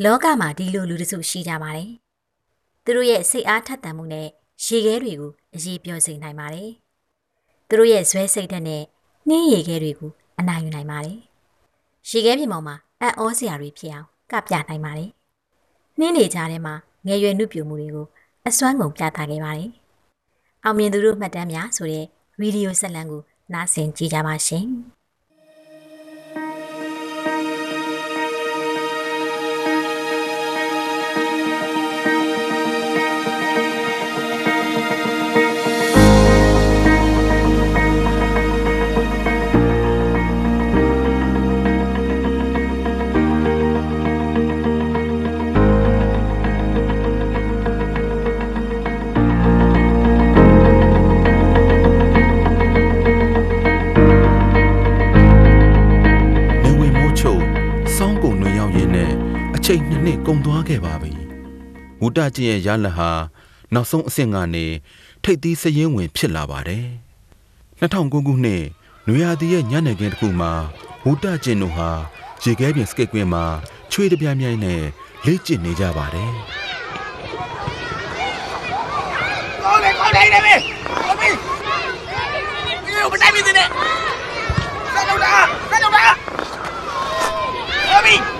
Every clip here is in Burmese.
လောကမှာဒီလိုလူတစုရှိကြပါတယ်။သူတို့ရဲ့စိတ်အားထက်သန်မှုနဲ့ရေခဲတွေကိုအရေးပြောစေနိုင်ပါတယ်။သူတို့ရဲ့ဇွဲစိတ်ဓာတ်နဲ့နှင်းရေခဲတွေကိုအနိုင်ယူနိုင်ပါတယ်။ရေခဲပြင်ပေါ်မှာအံ့ဩစရာတွေဖြစ်အောင်ကပြနိုင်ပါတယ်။နှင်းနေကြထဲမှာငယ်ရွယ်နှုတ်ပြမှုတွေကိုအစွမ်းကုန်ပြသခဲ့ပါတယ်။အောင်မြင်သူတို့မှတ်တမ်းများဆိုတဲ့ဗီဒီယိုဆက်လံကိုနားဆင်ကြည့်ကြပါရှင်။ တကျင်ရဲ့ရလဒ်ဟာနောက်ဆုံးအဆင့်ကနေထိပ်သီးစရင်ဝင်ဖြစ်လာပါတယ်2009ခုနှစ်နွေရာသီရဲ့ညနေခင်းတစ်ခုမှာဝုတကျင်တို့ဟာရေခဲပြင်စကိတ်ကွင်းမှာချွေးတပြားမြိုင်းနဲ့လေ့ကျင့်နေကြပါတယ်ကောင်းတယ်ကောင်းတယ်နေမေဟုတ်ပြီဒီကိုမတိုင်းမင်းနဲ့ဆက်တော့တာဆက်တော့တာဟုတ်ပြီ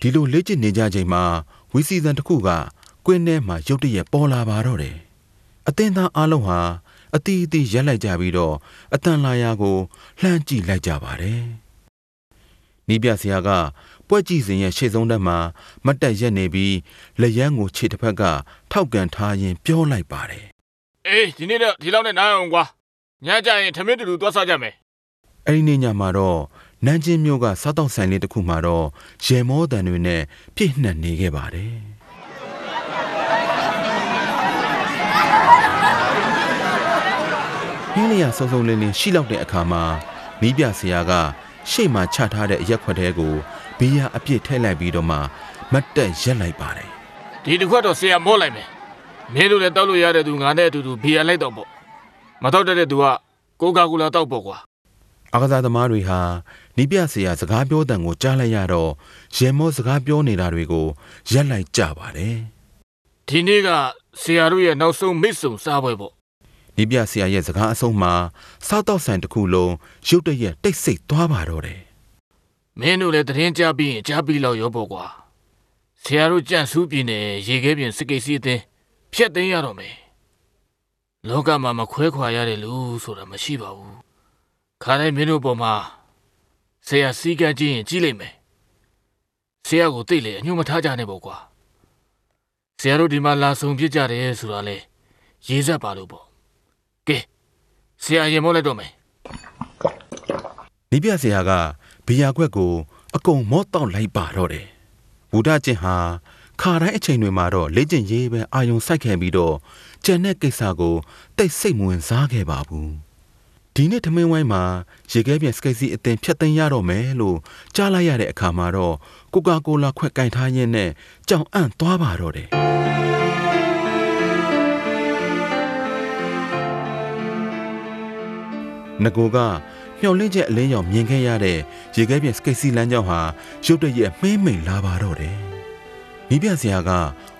ဒီလိုလေ့ကျင့်နေကြချိန်မှာဝီစီဇန်တစ်ခုကကွင်းထဲမှာရုတ်တရက်ပေါ်လာပါတော့တယ်။အသင်းသားအလုံးဟာအတီးအတီးရက်လိုက်ကြပြီးတော့အတန်လာယာကိုလှမ်းကြည့်လိုက်ကြပါတယ်။နီးပြဆရာကပွဲကြည့်စဉ်ရဲ့ရှေ့ဆုံးတက်မှာမတ်တက်ရက်နေပြီးလက်ရန်ကိုခြေတစ်ဖက်ကထောက်ကန်ထားရင်ပြောလိုက်ပါတယ်အေးဒီနေ့တော့ဒီလောက်နဲ့နားအောင်ကွာညကြရင်ထမင်းတူတူသွားစားကြမယ်။အဲဒီနေ့ညမှာတော့ နန်းချင်းမျိုးကစားတော့ဆိုင်လေးတစ်ခုမှာတော့ရေမောတန်တွေနဲ့ပြည့်နှက်နေခဲ့ပါတယ်။ဟင်းလျာစုံစုံလင်းလင်းရှိလောက်တဲ့အခါမှာနီးပြဆရာကရှေ့မှာချထားတဲ့အရက်ခွက်တဲကိုဘီယာအပြစ်ထည့်လိုက်ပြီးတော့မှမတ်တက်ရက်လိုက်ပါတယ်ဒီတစ်ခွက်တော့ဆရာမောလိုက်မယ်မင်းတို့လည်းတောက်လို့ရတဲ့သူငါနဲ့အတူတူဘီယာလိုက်တော့ပေါ့မတောက်တတ်တဲ့သူကကိုကာကိုလာတောက်ပေါ့ကွာ။အကစားသမားတွေဟာ နီးပြဆရာစကားပြောတဲ့ကိုကြားလိုက်ရတော့ရေမောစကားပြောနေတာတွေကိုရက်လိုက်ကြပါတယ်ဒီနေ့ကဆရာတို့ရဲ့နောက်ဆုံးမိတ်ဆုံစားပွဲပေါ့။နီးပြဆရာရဲ့စကားအဆုံးမှာစားတော့ဆိုင်တစ်ခုလုံးရုတ်တရက်တိတ်ဆိတ်သွားပါတော့တယ်မင်းတို့လည်းသတရင်ကြားပြီးရင်ကြားပြီးလောက်ရောပေါ့ကွာဆရာတို့ကြန့်ဆူးပြင်းနေရေခဲပြင်စကိတ်စီအသင်းဖြတ်သိမ်းရတော့မယ်လောကမှာမခွဲခွာရတဲ့လူဆိုတာမရှိပါဘူးခါတိုင်းမင်းတို့ပေါ်မှာ ဆရာစီကံကြည့်ရင်ကြီးလိမ့်မယ်ဆရာကိုသိလေအညှို့မထားကြနဲ့ပေါ့ကွာဆရာတို့ဒီမှာလာဆုံပြစ်ကြတယ်ဆိုတာလေရေးဆက်ပါလို့ပေါ့ကဲဆရာရင်မောလိုက်တော့မယ်။နီးပြဆရာကဘီယာခွက်ကို အကုန်မော့တောက်လိုက်ပါတော့တယ်။ဝုဒကျင်ဟာခါတိုင်းအချိန်တွေမှာတော့လေ့ကျင့်ရေးပဲအာယုံစိုက်ခဲ့ပြီးတော့ကျန်တဲ့ကိစ္စကိုတိတ်ဆိတ်မဝင်စားခဲ့ပါဘူး။ ဒီနေ့ထမင်းဝိုင်းမှာရေခဲပြင်စကိတ်စီအသင်ဖြတ်သိမ်းရတော့မယ်လို့ကြားလိုက်ရတဲ့အခါမှာတော့ကိုကာကိုလာခွက်ကင်ထားရင်းနဲ့ကြောင်အံ့သွားပါတော့တယ်။ငကိုကမျော်လင့်ချက်အလင်းရောင်မြင်ခဲ့ရတဲ့ရေခဲပြင်စကိတ်စီလမ်းကြောင်းဟာရုတ်တရက်မှေးမိန်လာပါတော့တယ်။နီးပြဆရာက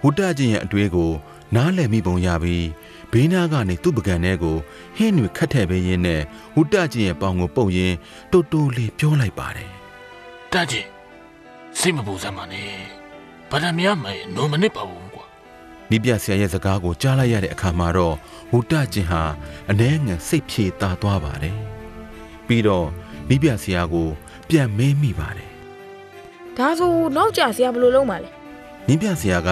ဝုတ္တချင်းရဲ့အတွေးကို နားလည်မိပုံရပြီးဘေးနားကနေသူ့ပကံထဲကိုဟင်းတွေခတ်ထည့်ပေးရင်းနဲ့ဝုတ္တချင်းရဲ့ပေါင်ကိုပုတ်ရင်းတူတူလေးပြောလိုက်ပါတယ်တန့်ချင်စိတ်မပူစမ်းပါနဲ့ဗဒမြမယ်နိုမနစ်ပါဘူးကွာ။နီးပြဆရာရဲ့စကားကိုကြားလိုက်ရတဲ့အခါမှာတော့ဝုတ္တချင်းဟာအနှဲငယ်စိတ်ဖြေတာသွားပါတယ်။ပြီးတော့နီးပြဆရာကို ပြန်မေးမိပါတယ်ဒါဆိုနောက်ကြဆရာဘယ်လိုလုပ်မှာလဲ။နီးပြဆရာက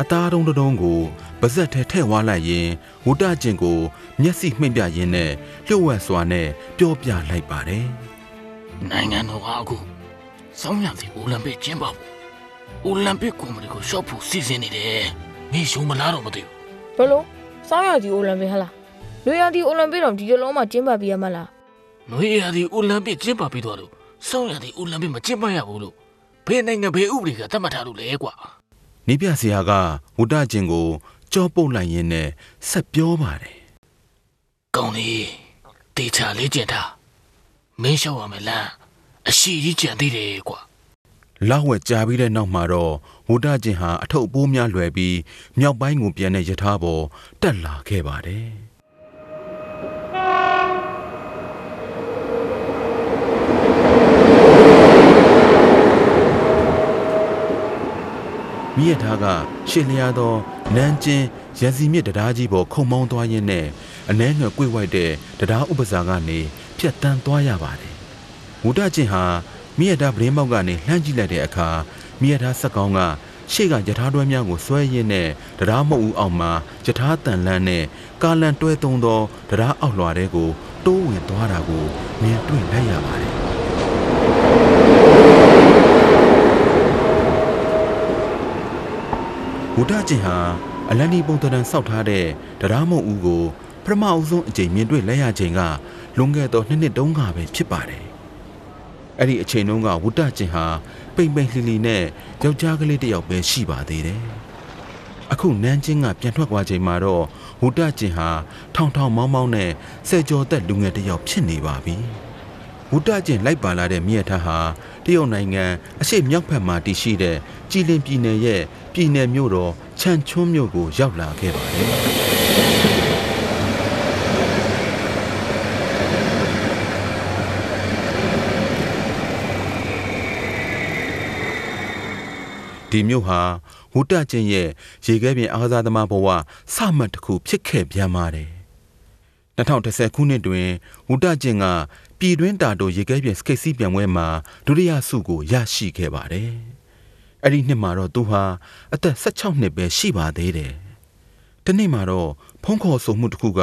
အသားတုံးတုံးကိုပါဇက်ထဲထည့်ဝါလိုက်ရင်ဝုတ္တချင်းကိုမျက်စိမှိတ်ပြရင်းနဲ့လျှို့ဝှက်စွာနဲ့ပြောပြလိုက်ပါတယ်နိုင်ငံတော်ကအခုစောင်းရသည်အိုလံပစ်ကျင်းပဖို့အိုလံပစ်ကွန်မတီကိုရှော့ဖို့စီစဉ်နေတယ်မင်းရှုံးမလားတော့မသိဘူးဘယ်လိုစောင်းရကြီးအိုလံပစ်ဟလားလူရတီအိုလံပစ်တော့ဒီလိုလုံးမှကျင်းပပြရမလားနွေရာသည်အိုလံပစ်ကျင်းပပြီးသွားလို့စောင်းရသည်အိုလံပစ်မကျင်းပရဘူးလို့ဘယ်နိုင်ငံဘယ်ဥပဒေကသတ်မှတ်ထားလို့လဲကွာ။ နီးပြဆရာကဝုတ္တချင်းကိုကြောပုတ်လိုက်ရင်းနဲ့ဆက်ပြောပါတယ်ကောင်းလေတေချာလေးကျင်ထားမင်းရှောက်ရမယ်လားအရှိကြီးကြံသေးတယ်ကွာလောက်ဝက်ကြာပြီးတဲ့နောက်မှာတော့ဝုဒ္ဒကျင်ဟာအထုပ်အပိုးများလွယ်ပြီးမြောက်ပိုင်းကိုပြန်တဲ့ယထာပေါ်တက်လာခဲ့ပါတယ် မိရထားကရှစ်လျားသောနန်းကျင်းရန်စီမြစ်တရားကြီးပေါ်ခုံမောင်းသွားရင်းနဲ့အနှဲငယ်ကွေ့ဝိုက်တဲ့တရားဥပစာကနေဖြတ်တန်းသွားရပါတယ်။ဝုဒ္ဒကျင်ဟာမိရထားပရင်းမောက်ကနေလှမ်းကြည့်လိုက်တဲ့အခါမိရထားဆက်ကောင်းကရှေ့ကယထာတွဲများကိုဆွဲရင်းနဲ့တရားမုတ်ဦးအောင်မှာယထာတန်လန်းနဲ့ကာလန်တွဲသုံးသောတရားအောက်လွှာတဲ့ကိုတိုးဝင်သွားတာကိုမြင်တွေ့လိုက်ရပါတယ် ဝုဒ္ဒကျင်ဟာအလန်ဒီပုံတရံစောက်ထားတဲ့တရားမုတ်ဦးကိုပထမအဦးဆုံးအကြိမ်မြင်တွေ့လိုက်ရချိန်ကလွန်ခဲ့သောနှစ်နှစ်တုန်းကပဲဖြစ်ပါတယ်အဲ့ဒီအချိန်တုန်းကဝုဒ္ဒကျင်ဟာပိန်ပိန်လှီလှီနဲ့ယောက်ျားကလေးတစ်ယောက်ပဲရှိပါသေးတယ်အခုနန်းချင်းကပြန်ထွက်သွားချိန်မှာတော့ဝုဒ္ဒကျင်ဟာထောင်ထောင်မောင်းမောင်းနဲ့ဆယ်ကျော်သက်လူငယ်တစ်ယောက်ဖြစ်နေပါပြီဝုဒ္ဒကျင်လိုက်ပါလာတဲ့မြည့်ထားဟာ တရုတ်နိုင်ငံအရှေ့မြောက်ဘက်မှာတည်ရှိတဲ့ကြည်လင်ပြည်နယ်ရဲ့ပြည်နယ်မြို့တော်ချန်ချွန်းမြို့ကိုရောက်လာခဲ့ပါတယ်ဒီမြို့ဟာဝုတ္တကျင်းရဲ့ရေခဲပြင်အားကစားသမားဘဝစမှတ်တစ်ခုဖြစ်ခဲ့ပြန်ပါတယ်2010ခုနှစ်တွင်ဝုတ္တကျင်းက ပြည်တွင်းတာတိုရေခဲပြင်စကိတ်စီးပြိုင်ပွဲမှာဒုတိယဆုကိုရရှိခဲ့ပါတယ်အဲ့ဒီနှစ်မှာတော့သူဟာအသက်16နှစ်ပဲရှိပါသေးတယ်တနေ့မှာတော့ဖုံးခေါ်ဆိုမှုတစ်ခုက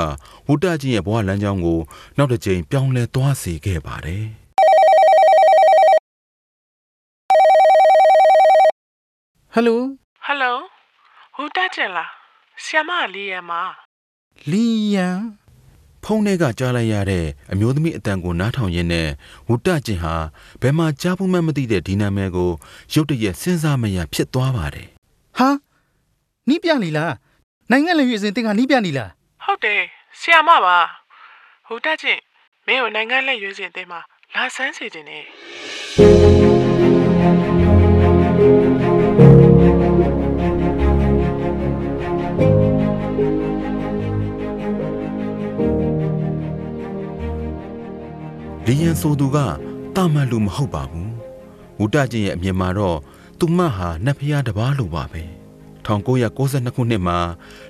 ဝုတ္တကျင်းရဲ့ဘဝလမ်းကြောင်းကိုနောက်တစ်ကြိမ်ပြောင်းလဲသွားစေခဲ့ပါတယ်ဟယ်လိုဟယ်လိုဟိုတက်ကျင်လားဆီယမလေးရမလီယန် ဖုန်းထဲကကြားလိုက်ရတဲ့အမျိုးသမီးအတန်ကိုနားထောင်ရင်းနဲ့ဝုတ္တကျင်ဟာဘယ်မှာကြားဘူးမှမသိတဲ့ဒီနာမည်ကိုရုတ်တရက်စဉ်းစားမရဖြစ်သွားပါတယ်ဟာနီးပြလီလားနိုင်ငံလေရွေးစင်တင်ကနီးပြလီလားဟုတ်တယ်ဆီယမပါဟိုတက်ကျင်မင်းကိုနိုင်ငံလက်ရွေးစင်အတင်းမှာလာဆန်းစီခြင်းနဲ့။ ယန်ဆိုသူကတာမန်လူမဟုတ်ပါဘူး။ဝုတ္တကျင်ရဲ့အမြင်မှာတော့သူမဟာနတ်ဖျားတစ်ပါးလိုပါပဲ။1992ခုနှစ်မှာ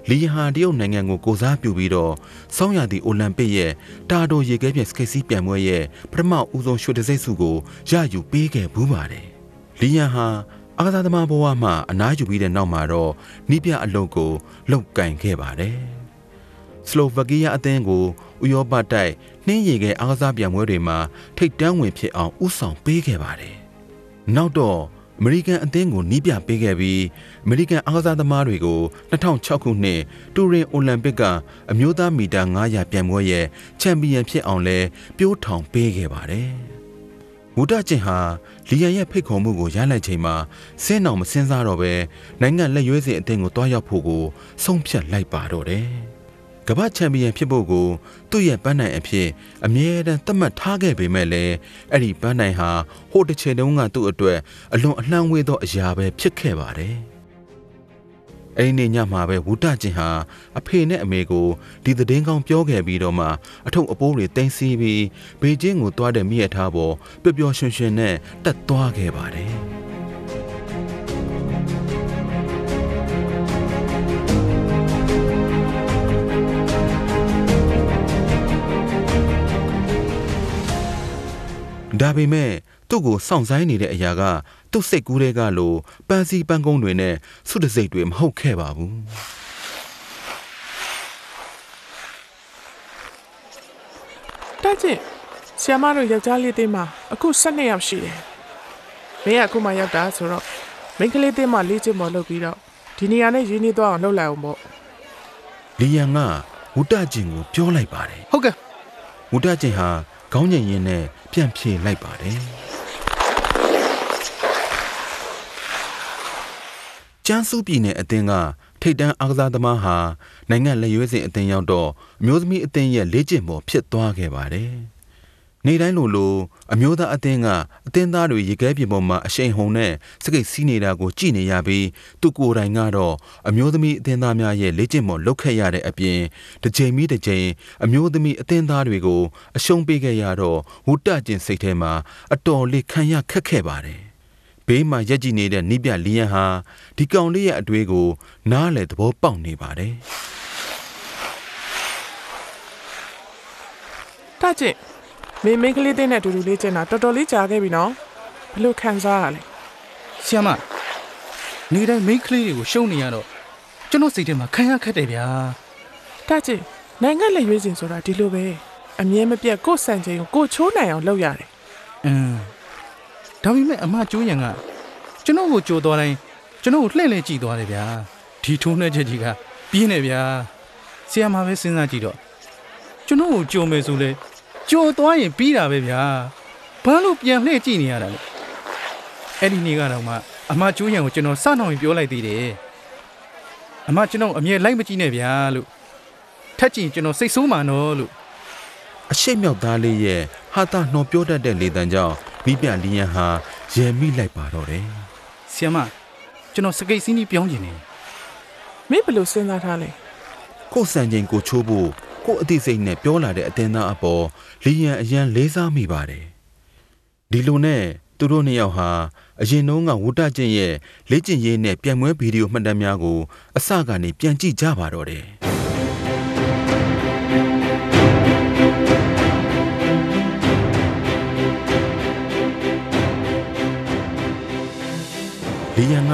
လီယန်ဟာတရုတ်နိုင်ငံကိုကိုစားပြုပြီးတော့စောင်းရသည့်အိုလံပစ်ရဲ့တာတိုရေခဲပြင်စကိတ်စီးပြိုင်ပွဲရဲ့ပထမဦးဆုံးရွှေတံဆိပ်ဆုကိုရယူပေးခဲ့ဘူးပါတယ်။လီယန်ဟာအာသာသမားဘဝမှာအနားယူပြီးတဲ့နောက်မှာတော့နိပြအလုပ်ကိုလုပ်ကင်ခဲ့ပါတယ်။ စလိုဗကီးယားအသင်းကိုဥရောပတိုက်နှင်းရီခဲအားကစားပြိုင်ပွဲတွေမှာထိပ်တန်းဝင်ဖြစ်အောင်ဥဆောင်ပေးခဲ့ပါတယ်။နောက်တော့အမေရိကန်အသင်းကိုနီးပြပေးခဲ့ပြီးအမေရိကန်အားကစားသမားတွေကို2006ခုနှစ်တူရင်အိုလံပစ်ကအမျိုးသားမီတာ900ပြိုင်ပွဲရဲ့ချန်ပီယံဖြစ်အောင်လဲပြိုးထောင်ပေးခဲ့ပါတယ်။ဝုဒ္ဒကျင်ဟာလီယန်ရဲ့ဖိတ်ခေါ်မှုကိုရလိုက်ချိန်မှာစင်းအောင်မစင်းစားတော့ပဲနိုင်ငံလက်ရွေးစင်အသင်းကိုတွားရောက်ဖို့ကိုဆုံးဖြတ်လိုက်ပါတော့တယ်။ ကမ္ဘာချန်ပီယံဖြစ်ဖို့ကိုသူ့ရဲ့ပန်းနိုင်အဖြစ်အမြဲတမ်းသတ်မှတ်ထားခဲ့ပေမဲ့လည်းအဲ့ဒီပန်းနိုင်ဟာဟိုတစ်ချိန်တုန်းကသူ့အတွက်အလွန်အလှမ်းဝေးသောအရာပဲဖြစ်ခဲ့ပါတယ်။အဲ့ဒီနေ့ညမှာပဲဝုဒ္ဒကျင်ဟာအဖေနဲ့အမေကိုဒီသတင်းကောင်းပြောခဲ့ပြီးတော့မှအထုပ်အပိုးတွေတင်စီပြီးဘေကျင်းကိုသွားတဲ့မိရထားပေါ်ပျော်ပျော်ရွှင်ရွှင်နဲ့တက်သွားခဲ့ပါတယ်။ ဒါပေမဲ့သူ့ကိုစောင့်ဆိုင်နေတဲ့အရာကသူ့စိတ်ကူးတွေကလိုပန်းစည်းပန်းကုန်းတွေနဲ့ဆုတစိတ်တွေမဟုတ်ခဲ့ပါဘူးတက်ကျင်ဆီယမတို့ယောက်ျားလေးအတင်းမှာအခု12ယောက်ရှိတယ်မင်းကအခုမှရောက်တာဆိုတော့မိန်းကလေးအတင်းမှာလေးချင်မော်လုပ်ပြီးတော့ဒီနေရာနဲ့ရင်းနှီးသွားအောင်လုပ်လိုက်အောင်ပေါ့လီယန်ကဝုဒ္ဒကျင်ကိုပြောလိုက်ပါတယ်ဟုတ်ကဲ့ဝုဒ္ဒကျင်ဟာ ခေါင်းငင်ရင်းနဲ့ပြန်ဖြေလိုက်ပါတယ်ကျန်းစုပြည်နယ်အသင်းကထိတ်တန်းအားကစားသမားဟာနိုင်ငံလက်ရွေးစင်အသင်းရောက်တော့အမျိုးသမီးအသင်းရဲ့လေ့ကျင့်ပေါ်ဖြစ်သွားခဲ့ပါတယ် နေတိုင်းလိုလိုအမျိုးသားအသင်းကအသင်းသားတွေရေခဲပြင်ပေါ်မှာအရှိန်ဟုန်နဲ့စကိတ်စီးနေတာကိုကြည့်နေရပြီးသူကိုယ်တိုင်ကတော့အမျိုးသမီးအသင်းသားများရဲ့လေ့ကျင့်မှုလုပ်ခဲ့ရတဲ့အပြင်တစ်ချိန်ပြီးတစ်ချိန်အမျိုးသမီးအသင်းသားတွေကိုအရှုံးပေးခဲ့ရတော့ဝုတကျင်စိတ်ထဲမှာအတော်လေးခံရခက်ခဲ့ပါတယ်ဘေးမှာရက်ကြည့်နေတဲ့နိပြလီယန်ဟာဒီကောင်လေးရဲ့အတွေ့ကို နားလေသဘောပေါက်နေပါတယ်တကျင့် မင်းမိန်းကလေးတင်းနဲ့အတူတူလေးကျင်တာတော်တော်လေးကြာခဲ့ပြီနော်ဘလို့ခံစားရလဲဆီယမနေတိုင်းမိန်းကလေးတွေကိုရှုံးနေရတော့ကျွန်တော်စိတ်ထဲမှာခံရခက်တယ်ဗျာတကျင့်နိုင်ငံလက်ရွေးစင်ဆိုတာဒီလိုပဲအမြဲမပြတ်ကိုယ်ဆန်ချိန်ကိုကိုယ်ချိုးနိုင်အောင်လုပ်ရတယ်အင်းဒါပေမဲ့အမကျိုးရံကကျွန်တော်ကိုကြိုသွားတိုင်းကျွန်တော်ကိုလှည့်လည်ကြည့်သွားတယ်ဗျာဒီထုံးနှဲချက်ကြီးကပြင်းနေဗျာဆီယမပဲစဉ်းစားကြည့်တော့ကျွန်တော်ကိုကြိုမယ်ဆိုလဲ ကြိုသွားရင်ပြီးတာပဲဗျာဘာလို့ပြန်လှည့်ကြည့်နေရတာလဲအဲ့ဒီနေ့ကတော့မှအမကျိုးရံကိုကျွန်တော်စနှောင်ရင်ပြောလိုက်သေးတယ်အမကျွန်တော်အမြဲလိုက်မကြည့်နဲ့ဗျာလို့ထက်ကြည့်ရင်ကျွန်တော်စိတ်ဆိုးမှာနော်လို့အရှိတ်မြောက်သားလေးရဲ့ဟာတာနှော်ပြောတတ်တဲ့လေတံကြောင့်မိပြလီယန်ဟာရဲမိလိုက်ပါတော့တယ်ဆီယမကျွန်တော်စကိတ်စီးနီးပြောင်းကျင်နေမင်းဘလို့စဉ်းစားထားလဲကိုယ်စံချိန်ကိုချိုးဖို့ ကိုယ်အသိစိတ်နဲ့ပြောလာတဲ့အတင်းသားအပေါ်လီယန်အရန်လေးစားမိပါတယ်ဒီလိုနဲ့သူတို့နှစ်ယောက်ဟာအရင်တုန်းကဝုတကျင့်ရဲ့လေ့ကျင့်ရေးနဲ့ပြန်မွဲဗီဒီယိုမှတ်တမ်းများကိုအစကနေပြန်ကြည့်ကြပါတော့တယ်လီယန်က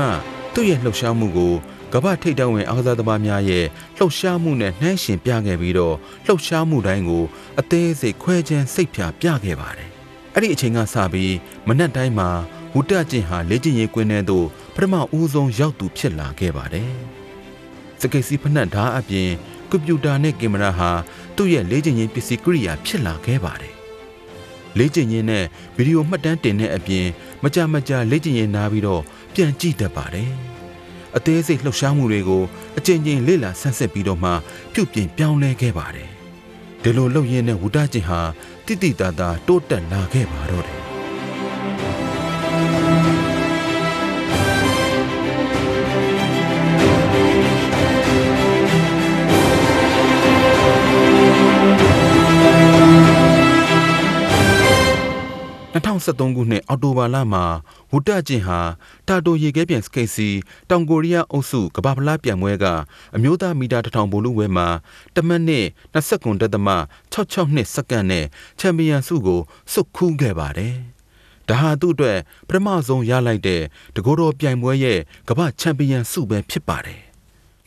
သူ့ရဲ့လှုပ်ရှားမှုကို ကမ္ဘာထိပ်တန်းဝင်အားကစားသမားများရဲ့လှုပ်ရှားမှုနဲ့နှိုင်းယှဉ်ပြခဲ့ပြီးတော့လှုပ်ရှားမှုတိုင်းကိုအသေးစိတ်ခွဲခြမ်းစိတ်ဖြာပြခဲ့ပါတယ်။အဲ့ဒီအချိန်ကစပြီးမနက်တိုင်းမှာဝုတကျင်ဟာလေ့ကျင့်ရေးကွင်းထဲသို့ပထမဦးဆုံးရောက်သူဖြစ်လာခဲ့ပါတယ်။စကိတ်စီဖနက်ဓာတ်အပြင်ကွန်ပျူတာနဲ့ကင်မရာဟာသူ့ရဲ့လေ့ကျင့်ရေးပစ္စည်းကိရိယာဖြစ်လာခဲ့ပါတယ်။လေ့ကျင့်ရေးနဲ့ဗီဒီယိုမှတ်တမ်းတင်တဲ့အပြင် မကြမကြလေ့ကျင့်ရေးနားပြီးတော့ပြန်ကြည့်တတ်ပါတယ်။ အသေးစိတ်လှုပ်ရှားမှုတွေကိုအကြိမ်ကြိမ်လေ့လာဆန်းစစ်ပြီးတော့မှပြုပြင်ပြောင်းလဲခဲ့ပါတယ်။ဒီလိုလှုပ်ရင်းနဲ့ဝုဒကျင်ဟာတိတိတသာတိုးတက်လာခဲ့ပါတော့တယ် 2013ခုနှစ်အောက်တိုဘာလမှာဝုတကျင်ဟာ တာတိုရေခဲပြန်စကိတ်စီ တောင်ကိုရီးယားအုပ်စု ကမ္ဘာဖလားပြန်ပွဲက အမျိုးသား မီတာတစ်ထောင်ဘိုလ်လုပွဲမှာတမတ်နှစ် 29တက်သမ66နှစ်စက္ကန့်နဲ့ ချန်ပီယံဆုကိုစွတ်ခူးခဲ့ပါတယ်။ဒါဟာ သူ့အတွက် ပထမဆုံးရလိုက်တဲ့ တကိုယ်တော်ပြိုင်ပွဲရဲ့ ကမ္ဘာချန်ပီယံဆုပဲ ဖြစ်ပါတယ်။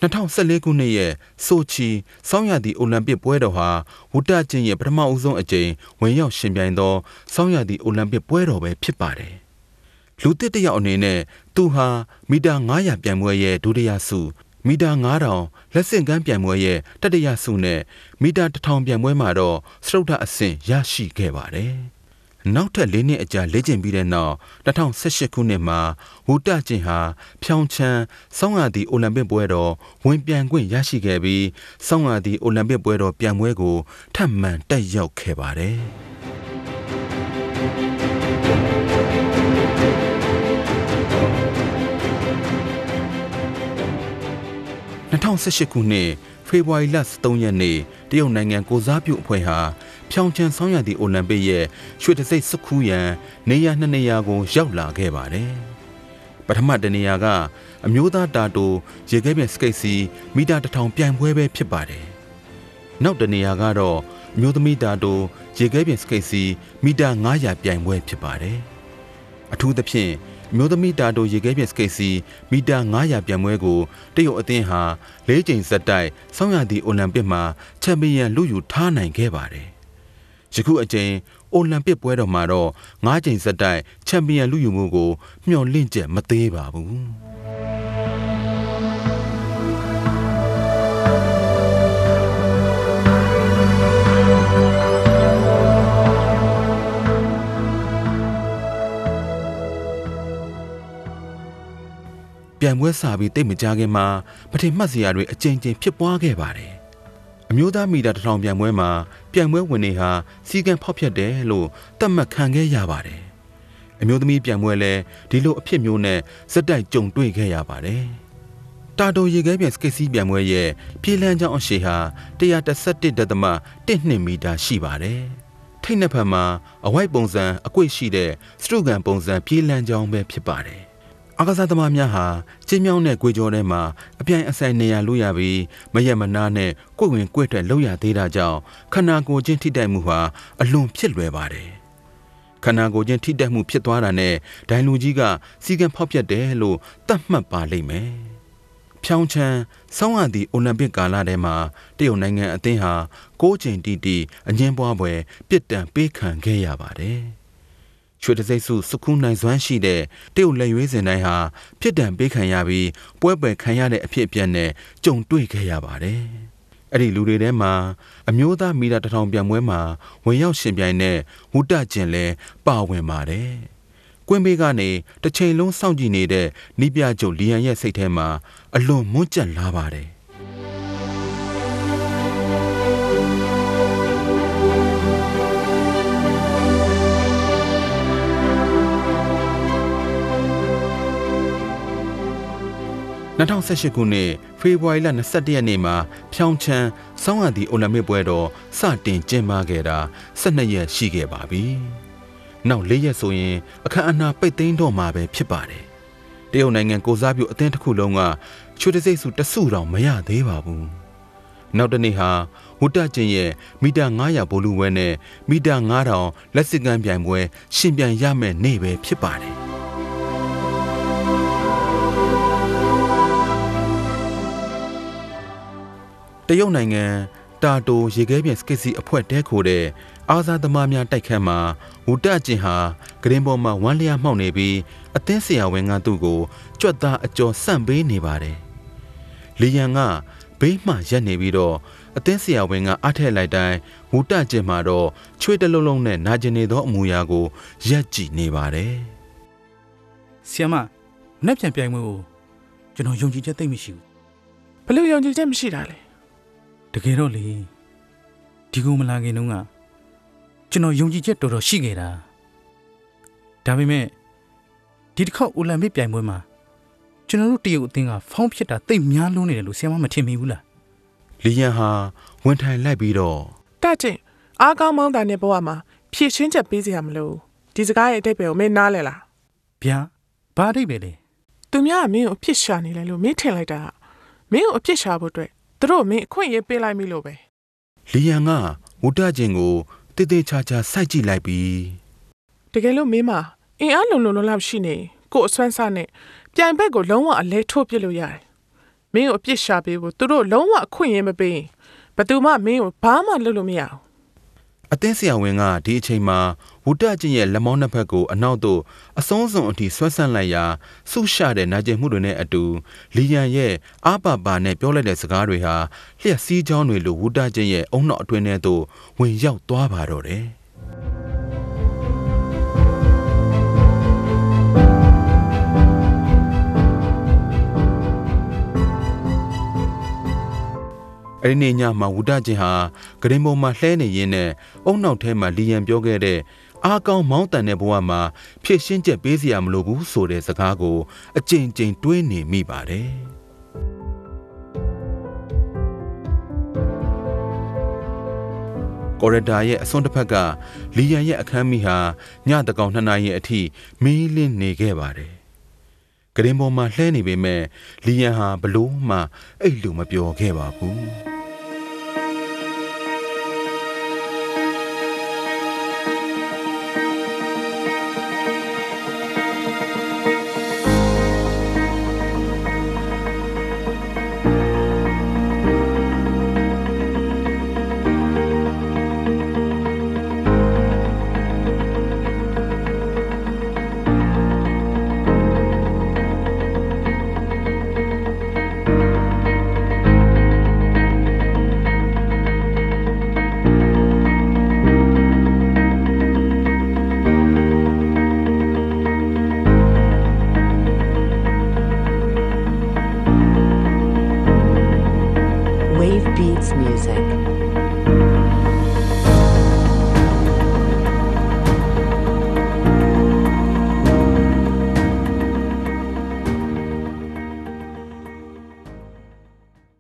2014ခုနှစ်ရဲ့ဆိုချီစောင်းရသည့်အိုလံပစ်ပွဲတော်ဟာဝုတကျင်းရဲ့ပထမအဦးဆုံးအကြိမ်ဝင်ရောက်ရှင်ပြိုင်သောစောင်းရသည့်အိုလံပစ်ပွဲတော်ပဲဖြစ်ပါတယ်။လူတစ်တစ်ယောက်အနေနဲ့သူဟာမီတာ900ပြိုင်ပွဲရဲ့ဒုတိယဆုမီတာ9000လက်ဆင့်ကမ်းပြိုင်ပွဲရဲ့တတိယဆုနဲ့မီတာ1000ပြိုင်ပွဲမှာတော့စတုဒ္ဓအဆင့်ရရှိခဲ့ပါတယ်။ နောက်ထပ်၄နှစ်အကြာလေ့ကျင့်ပြီးတဲ့နောက်2018ခုနှစ်မှာဝူတကျင်ဟာဖြောင်းချမ်းစောင်းရသည့်အိုလံပစ်ပွဲတော်ဝင်ပြန်ခွင့်ရရှိခဲ့ပြီးစောင်းရသည့်အိုလံပစ်ပွဲတော်ပြန်ပွဲကိုထပ်မံတက်ရောက်ခဲ့ပါတယ်။2018ခုနှစ်ဖေဖော်ဝါရီလ3ရက်နေ့တရုတ်နိုင်ငံကိုစားပြုအဖွဲ့ဟာ ဖြောင်းချန်ဆောင်းရသည့်အိုလံပစ်ရဲ့ရွှေတံဆိပ်စက္ကူးရန်နေရာနှစ်နေရာကိုရောက်လာခဲ့ပါတယ်။ပထမတနေရာကအမျိုးသားတာတိုရေခဲပြင်စကိတ်စီမီတာတစ်ထောင်ပြိုင်ပွဲပဲဖြစ်ပါတယ်။နောက်တနေရာကတော့အမျိုးသမီးတာတိုရေခဲပြင်စကိတ်စီမီတာ900ပြိုင်ပွဲဖြစ်ပါတယ်။အထူးသဖြင့်အမျိုးသမီးတာတိုရေခဲပြင်စကိတ်စီမီတာ900ပြိုင်ပွဲကိုတရုတ်အသင်းဟာ၄ချိန်ဆက်တိုက်ဆောင်းရသည့်အိုလံပစ်မှာချန်ပီယံလူယူထားနိုင်ခဲ့ပါတယ်။ ယခုအချိန်အိုလံပစ်ပွဲတော်မှာတော့၅ချိန်ဆက်တိုက်ချန်ပီယံလူယူမှုကိုမျှော်လင့်ချက်မသေးပါဘူး။ပြန်ပွဲစာပြီးတိတ်မကြခင်မှာပထင်မှတ်စရာတွေအကြိမ်ကြိမ်ဖြစ်ပွားခဲ့ပါတယ် အမျိုးသားမီတာတစ်ထောင်ပြိုင်ပွဲမှာပြိုင်ပွဲဝင်နေဟာစီကံဖောက်ဖျက်တယ်လို့သတ်မှတ်ခံခဲ့ရပါတယ်။အမျိုးသမီးပြိုင်ပွဲလည်းဒီလိုအဖြစ်မျိုးနဲ့စက်တိုက်ကြုံတွေ့ခဲ့ရပါတယ်။တာတိုရေခဲပြန်စကိတ်စီးပြိုင်ပွဲရဲ့ပြေးလန်းချောင်းအရှိဟာ131.12မီတာရှိပါတယ်။ထိတ်နှစ်ဖက်မှာအဝိုက်ပုံစံအကွေ့ရှိတဲ့စတုကန်ပုံစံပြေးလန်းချောင်းပဲဖြစ်ပါတယ်။ အကစားသမားများဟာကျင်းမြောင်းတဲ့ကြွေကြောထဲမှာအပြိုင်အဆိုင်နေရလို့ရပြီးမရက်မနာနဲ့ကိုယ်ဝင်ကိုယ်ထွက်လောက်ရသေးတာကြောင့်ခန္ဓာကိုယ်ချင်းထိတိုက်မှုဟာအလွန်ဖြစ်လွယ်ပါတယ်ခန္ဓာကိုယ်ချင်းထိတက်မှုဖြစ်သွားတာနဲ့ဒိုင်လူကြီးကစီကံဖောက်ပြတ်တယ်လို့သတ်မှတ်ပါလိမ့်မယ်။ဖြောင်းချမ်းဆောင်းရသည့်အိုလံပစ်ကာလထဲမှာတရုတ်နိုင်ငံအသင်းဟာ၉ချိန်တီတီအငင်းပွားပွဲပြစ်ဒဏ်ပေးခံခဲ့ရပါတယ်။ ရွှေတစိမ့်စုစကူးနိုင်စွမ်းရှိတဲ့တရုတ်လက်ရွေးစင်တိုင်းဟာပြစ်ဒဏ်ပေးခံရပြီးပွဲပယ်ခံရတဲ့အဖြစ်အပျက်နဲ့ကြုံတွေ့ခဲ့ရပါတယ်။အဲ့ဒီလူတွေထဲမှာအမျိုးသားမီတာတထောင်ပြိုင်ပွဲမှာဝင်ရောက်ရှင်ပြိုင်တဲ့ဝုတ္တကျင်လဲပါဝင်ပါတယ်။ကွင်းဘေးကနေတစ်ချိန်လုံးစောင့်ကြည့်နေတဲ့နိပြကျုပ်လီယန်ရဲ့စိတ်ထဲမှာအလွန်မွန်းကျက်လာပါတယ်။ 2018ခုနှစ်ဖေဖော်ဝါရီလ22ရက်နေ့မှာဖြောင်းချမ်းစောင်းရသည့်အိုလံပစ်ပွဲတော်စတင်ကျင်းပခဲ့တာ12ရက်ရှိခဲ့ပါပြီ။နောက်၄ရက်ဆိုရင်အခမ်းအနားပိတ်သိမ်းတော့မှာပဲဖြစ်ပါတယ်။တရုတ်နိုင်ငံကိုစားပြုအသင်းတစ်ခုလုံးကချွေတစိမ့်စုတစုတောင်မရသေးပါဘူး။နောက်တနေ့ဟာဝုတ္တကျင်ရဲ့မီတာ900ဘိုလူဝဲနဲ့မီတာ9000လက်စစ်ကမ်းပြိုင်ပွဲရှင်ပြိုင်ရမယ့်နေ့ပဲဖြစ်ပါတယ်။ ရုတ်နိုင်ငံတာတိုရေခဲပြင်စကစ်စီအဖွဲ့တဲခိုတဲ့အာဇာသမားများတိုက်ခန်းမှာဝူတကျင်ဟာဂရင်ပေါ်မှာဝမ်းလျားမှောက်နေပြီးအသင်းဆရာဝန်ကသူ့ကိုကြွက်သားအကျော်ဆန့်ပေးနေပါတယ်။လီယန်ကဘေးမှရက်နေပြီးတော့အသင်းဆရာဝန်ကအားထည့်လိုက်တိုင်းဝူတကျင်မှာတော့ချွေးတလုံးလုံးနဲ့နာကျင်နေသောအမူအရာကိုရက်ကြည့်နေပါတယ်ဆီယမနှက်ပြန်ပြိုင်ပွဲကိုကျွန်တော်ယုံကြည်ချက်သိမ့်မရှိဘူးဘလို့ယုံကြည်ချက်မရှိတာလဲ တကယ်တော့လေဒီကုမလာခင်တုန်းကကျွန်တော်ယုံကြည်ချက်တော်တော်ရှိခဲ့တာဒါပေမဲ့ဒီတစ်ခေါက်အိုလံပစ်ပြိုင်ပွဲမှာကျွန်တော်တို့တရုတ်အသင်းကဖောင်းဖြစ်တာတိတ်များလွန်းနေတယ်လို့ဆီယမမထင်မိဘူးလား။လီယန်ဟာဝန်ထိုင်လိုက်ပြီးတော့တတ်ချင်းအားကောင်းမောင်းတာနဲ့ဘဝမှာဖြည့်ရှင်းချက်ပေးစရာမလိုဘူးဒီစကားရဲ့အတိတ်ပဲကိုမင်းနားလဲလားဗျာဘာအဓိပ္ပာယ်လဲသူများကမင်းကိုအဖြစ်ရှာနေလဲလို့မင်းထင်လိုက်တာကမင်းကိုအဖြစ်ရှာဖို့အတွက် သူတို့မင်းအခွင့်အရေးပေးလိုက်ပြီလို့ပဲလီယန်ကဝုတကျင်ကိုတေးသေးချာချာစိုက်ကြည့်လိုက်ပြီးတကယ်လို့မင်းမအင်အားလုံလုံလောက်ရှိနေကို့အဆွမ်းစားနဲ့ပြိုင်ဘက်ကိုလုံးဝအလဲထိုးပစ်လို့ရတယ်မင်းကိုအပြစ်ရှာပေးဖို့သူတို့လုံးဝအခွင့်အရေးမပေးရင်ဘယ်သူမှမင်းကိုဘာမှလုပ်လို့မရဘူးအသင်းဆရာဝန်ကဒီအချိန်မှာ ဝုတကျင်ရဲ့လက်မောင်းနှစ်ဖက်ကိုအနောက်သို့အဆုံးစွန်အထိဆွဲဆန့်လိုက်ရာဆုရှတဲ့နာကျင်မှုတွေနဲ့အတူလီယန်ရဲ့အာပါပါနဲ့ပြောလိုက်တဲ့စကားတွေဟာလျှက်စီးချောင်းတွေလိုဝုတကျင်ရဲ့အုံနောက်အတွင်းထဲသို့ဝင်ရောက်သွားပါတော့တယ်အဲ့ဒီနေ့ညမှာဝုဒကျင်ဟာဂရင်ပေါ်မှာလှဲနေရင်းနဲ့အုံနောက်ထဲမှာလီယန်ပြောခဲ့တဲ့ အားကောင်းမောင်းတန်တဲ့ဘဝမှာဖြည့်ရှင်းချက်ပေးစရာမလိုဘူးဆိုတဲ့စကားကိုအကြိမ်ကြိမ်တွေးနေမိပါတယ်ကော်ရဒါရဲ့အစွန်းတစ်ဖက်ကလီယန်ရဲ့အခန်းမီဟာညတကောင်နှစ်နာရီအထိမီးလင်းနေခဲ့ပါတယ်။ဂရင်ပေါ်မှာလှဲနေပေမဲ့လီယန်ဟာဘလို့မှအဲ့လိုမပြောခဲ့ပါဘူး။